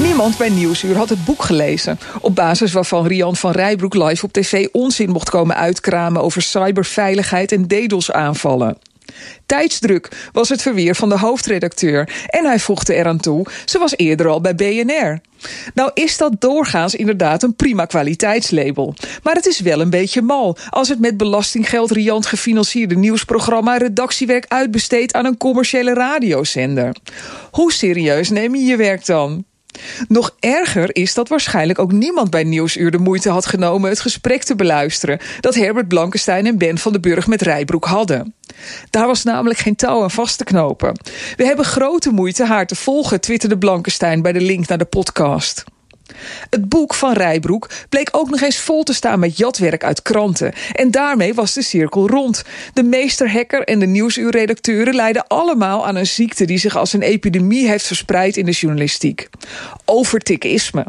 Niemand bij Nieuwsuur had het boek gelezen. Op basis waarvan Rian van Rijbroek live op tv onzin mocht komen uitkramen over cyberveiligheid en DDoS-aanvallen. Tijdsdruk was het verweer van de hoofdredacteur. En hij voegde eraan toe, ze was eerder al bij BNR. Nou is dat doorgaans inderdaad een prima kwaliteitslabel. Maar het is wel een beetje mal als het met belastinggeld riant gefinancierde nieuwsprogramma redactiewerk uitbesteedt aan een commerciële radiozender. Hoe serieus neem je je werk dan? Nog erger is dat waarschijnlijk ook niemand bij Nieuwsuur de moeite had genomen het gesprek te beluisteren dat Herbert Blankenstein en Ben van den Burg met Rijbroek hadden. Daar was namelijk geen touw aan vast te knopen. We hebben grote moeite haar te volgen, twitterde Blankenstein bij de link naar de podcast. Het boek van Rijbroek bleek ook nog eens vol te staan met jatwerk uit kranten. En daarmee was de cirkel rond. De meesterhacker en de nieuwsuurredacteuren leiden allemaal aan een ziekte die zich als een epidemie heeft verspreid in de journalistiek. Overtikisme.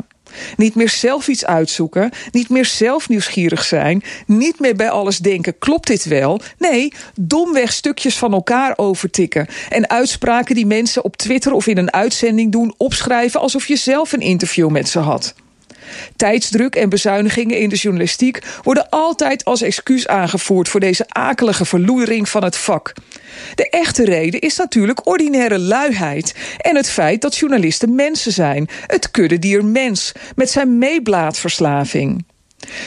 Niet meer zelf iets uitzoeken, niet meer zelf nieuwsgierig zijn, niet meer bij alles denken: klopt dit wel? Nee, domweg stukjes van elkaar overtikken en uitspraken die mensen op Twitter of in een uitzending doen opschrijven alsof je zelf een interview met ze had. Tijdsdruk en bezuinigingen in de journalistiek worden altijd als excuus aangevoerd voor deze akelige verloedering van het vak. De echte reden is natuurlijk ordinaire luiheid en het feit dat journalisten mensen zijn, het kuddedier mens met zijn meeblaadverslaving.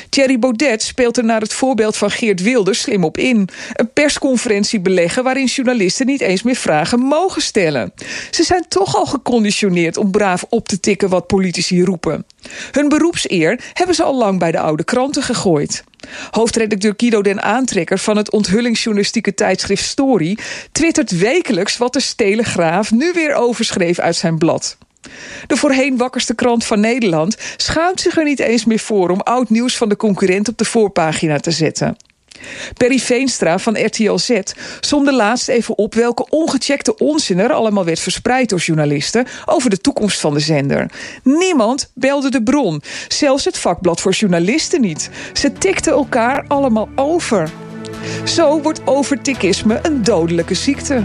Thierry Baudet speelt er naar het voorbeeld van Geert Wilders slim op in. Een persconferentie beleggen waarin journalisten niet eens meer vragen mogen stellen. Ze zijn toch al geconditioneerd om braaf op te tikken wat politici roepen. Hun beroepseer hebben ze al lang bij de oude kranten gegooid. Hoofdredacteur Guido den Aantrekker van het onthullingsjournalistieke tijdschrift Story twittert wekelijks wat de Telegraaf nu weer overschreef uit zijn blad. De voorheen wakkerste krant van Nederland schaamt zich er niet eens meer voor om oud nieuws van de concurrent op de voorpagina te zetten. Perry Veenstra van RTL Z somde laatst even op welke ongecheckte onzin er allemaal werd verspreid door journalisten over de toekomst van de zender. Niemand belde de bron, zelfs het vakblad voor journalisten niet. Ze tikten elkaar allemaal over. Zo wordt overtikisme een dodelijke ziekte.